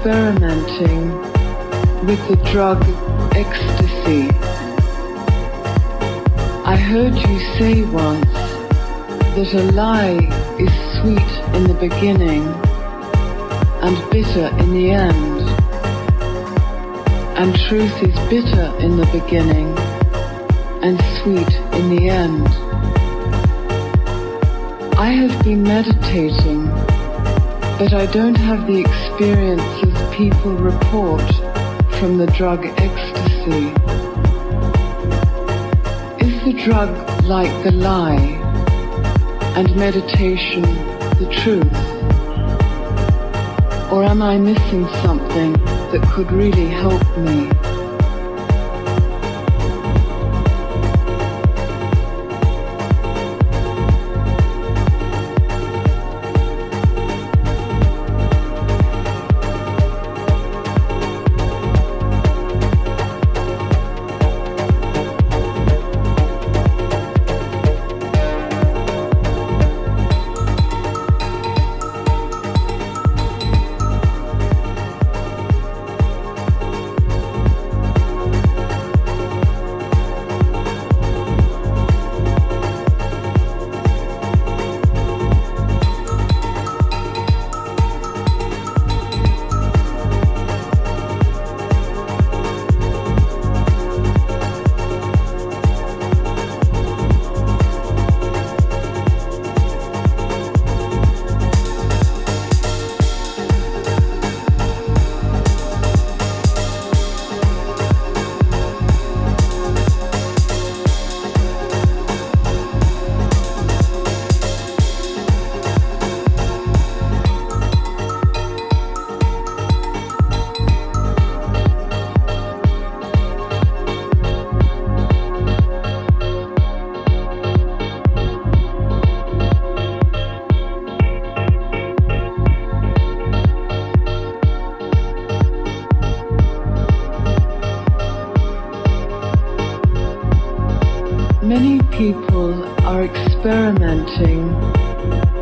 experimenting with the drug ecstasy. I heard you say once that a lie is sweet in the beginning and bitter in the end. And truth is bitter in the beginning and sweet in the end. I have been meditating, but I don't have the experiences people report from the drug ecstasy. Is the drug like the lie and meditation the truth? Or am I missing something that could really help me?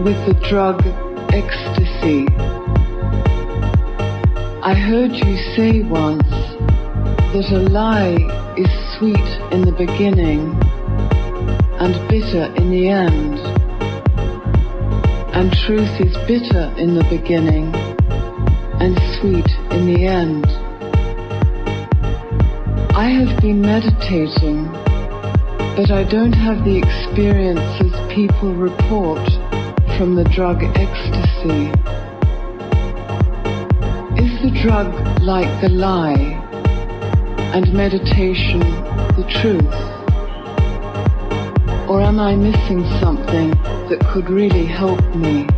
With the drug ecstasy. I heard you say once that a lie is sweet in the beginning and bitter in the end. And truth is bitter in the beginning and sweet in the end. I have been meditating, but I don't have the experiences people report from the drug ecstasy? Is the drug like the lie and meditation the truth? Or am I missing something that could really help me?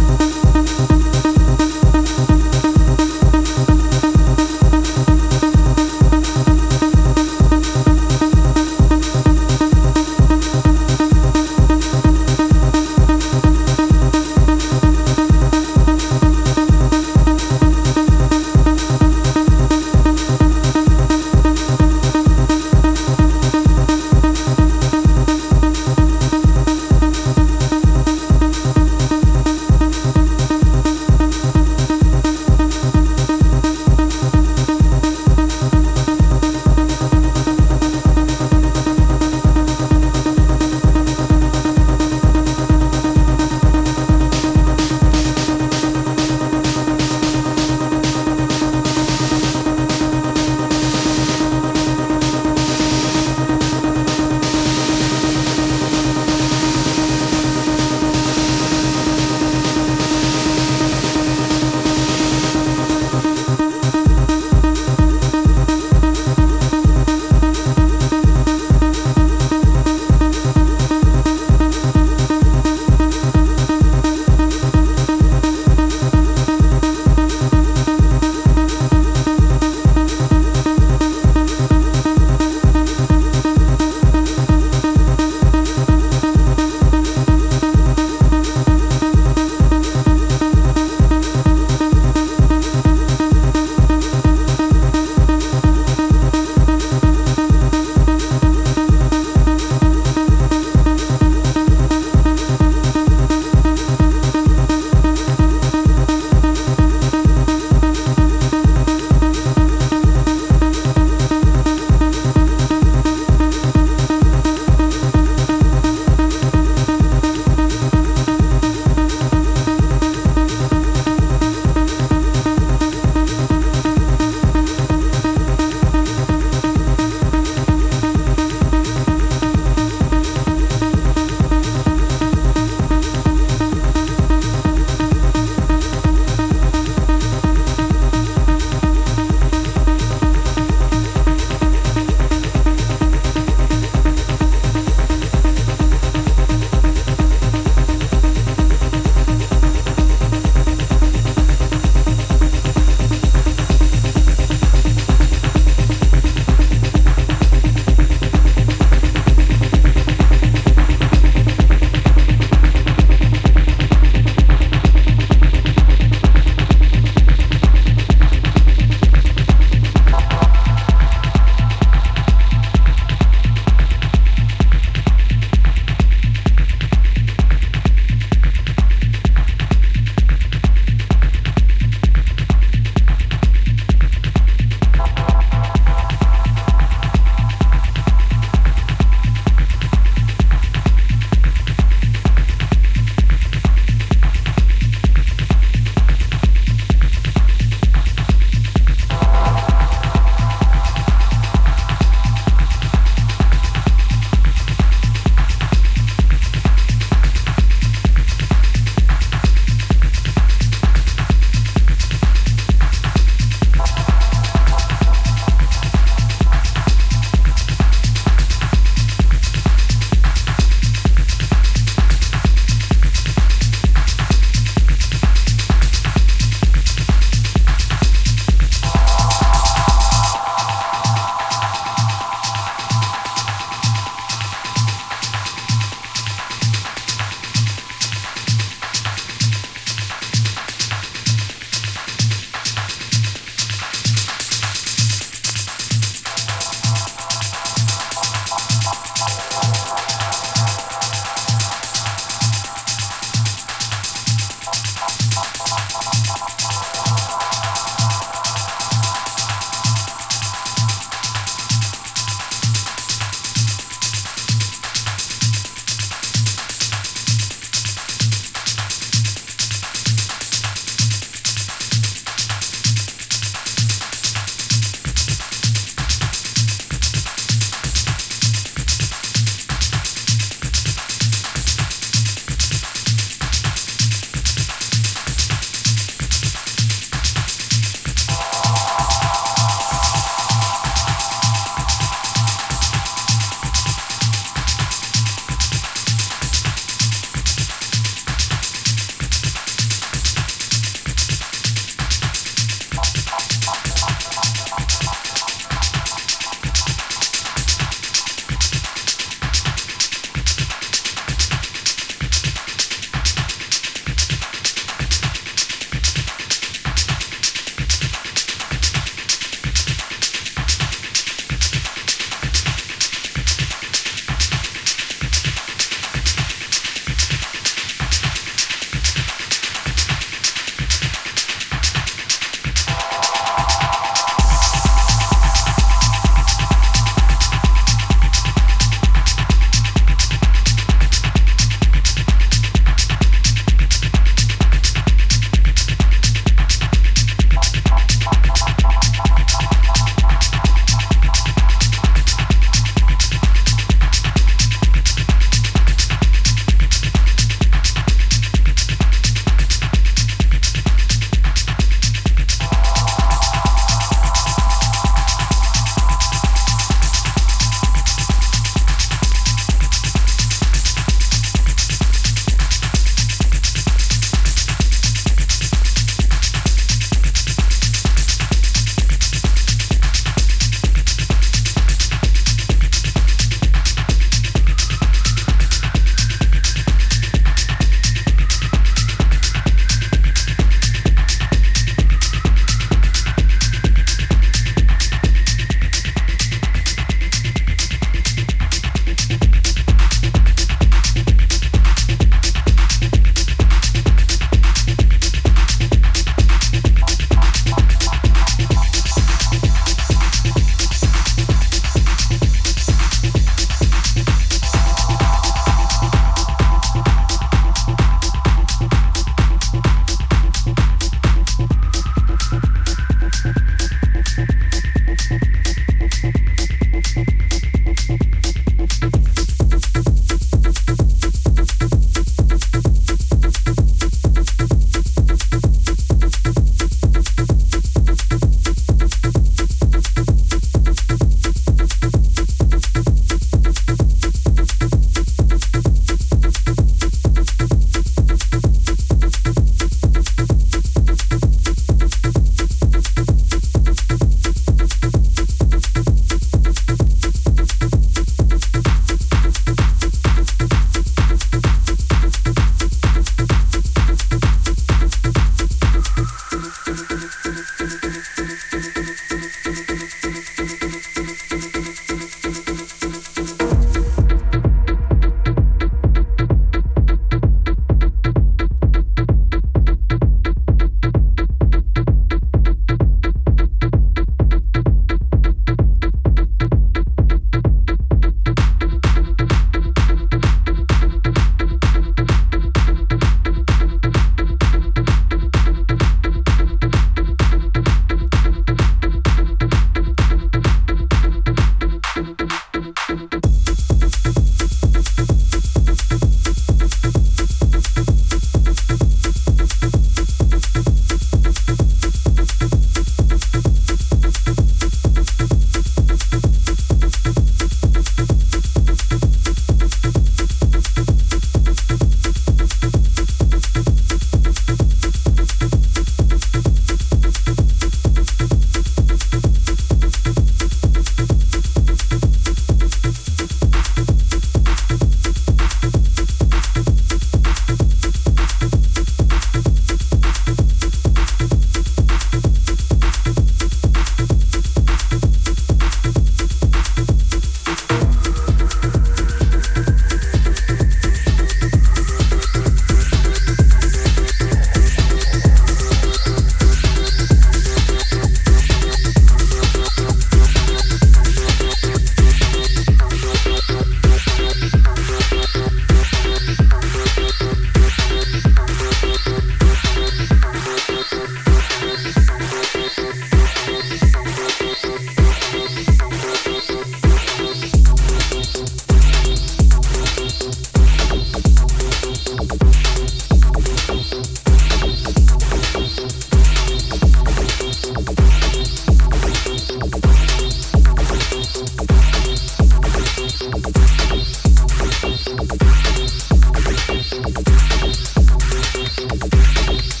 thank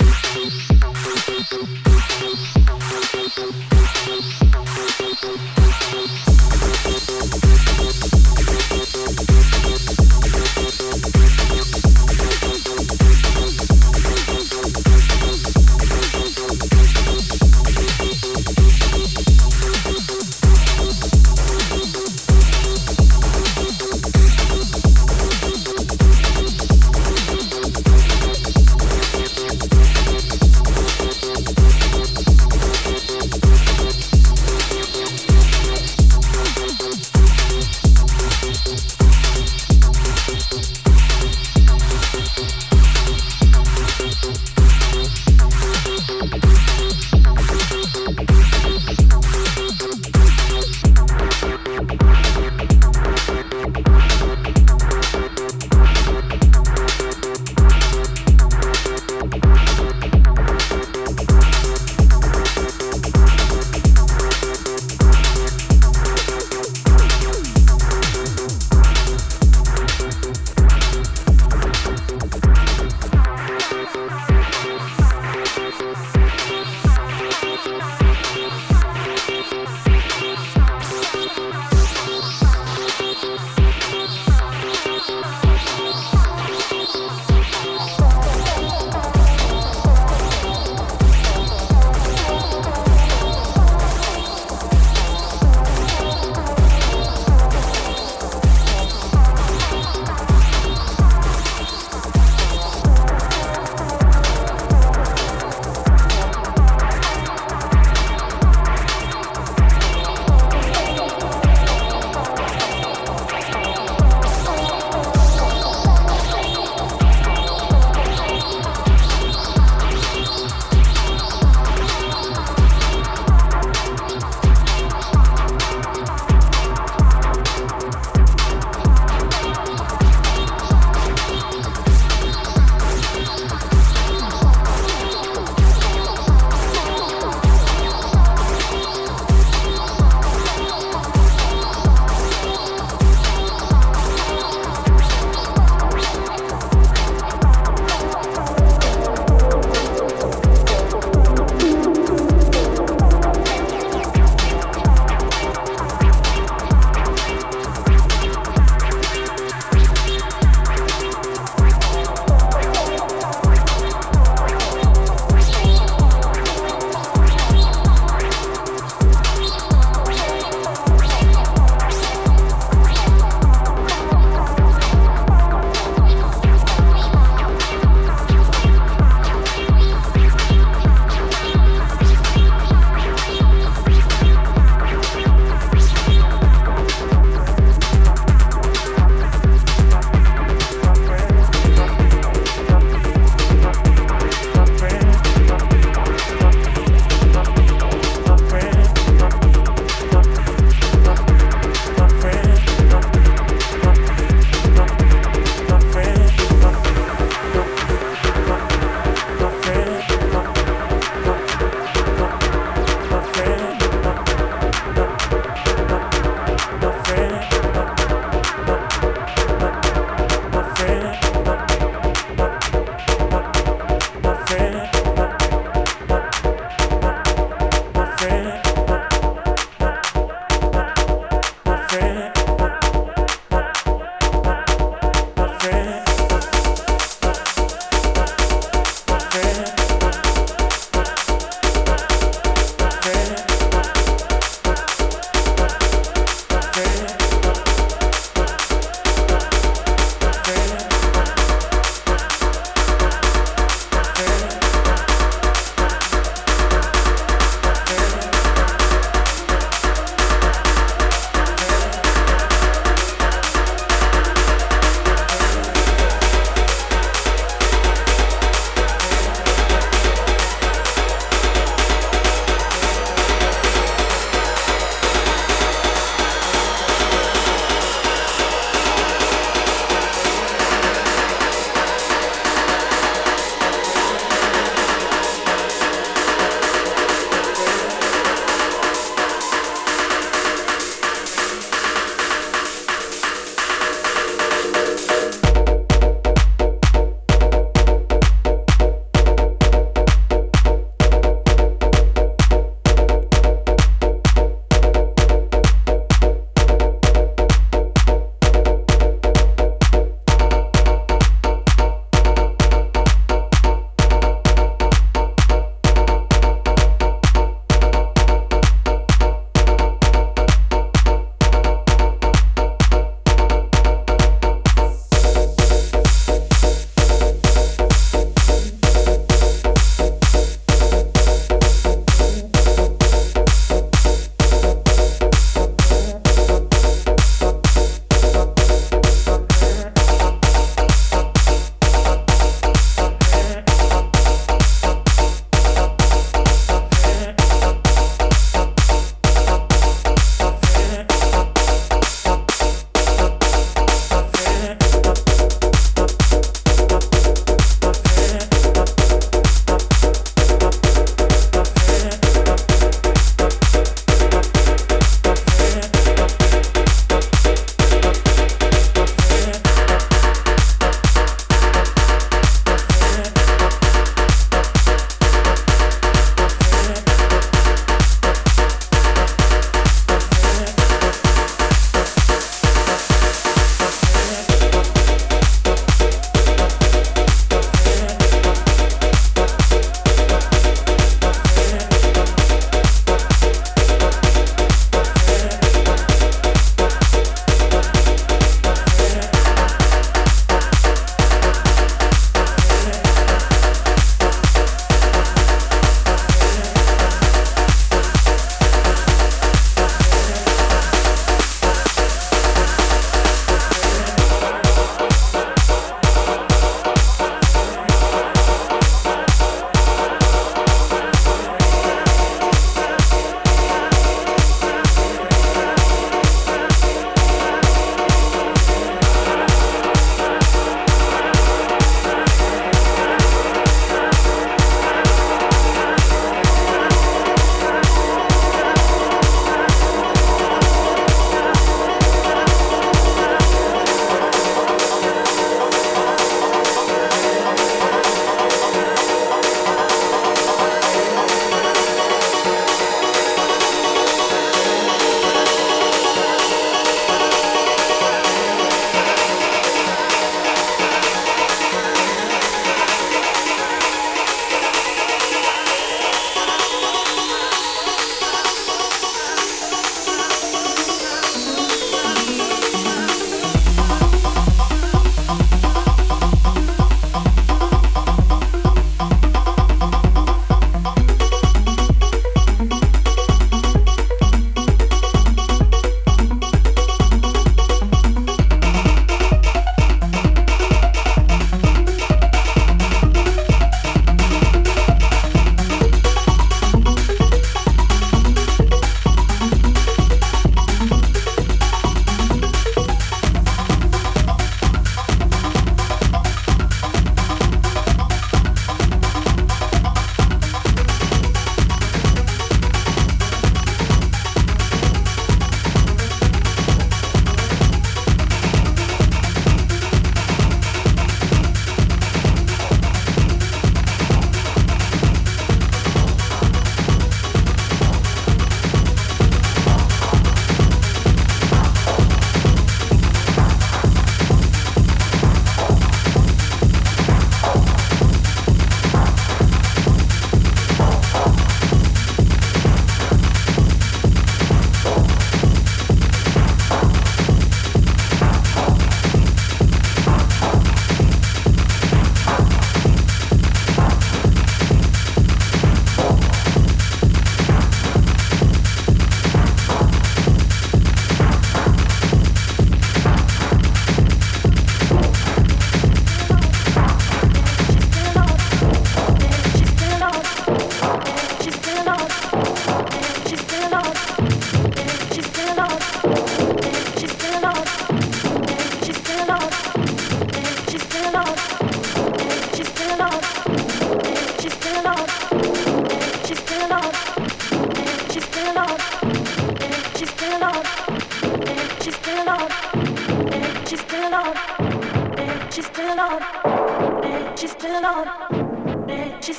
you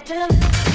to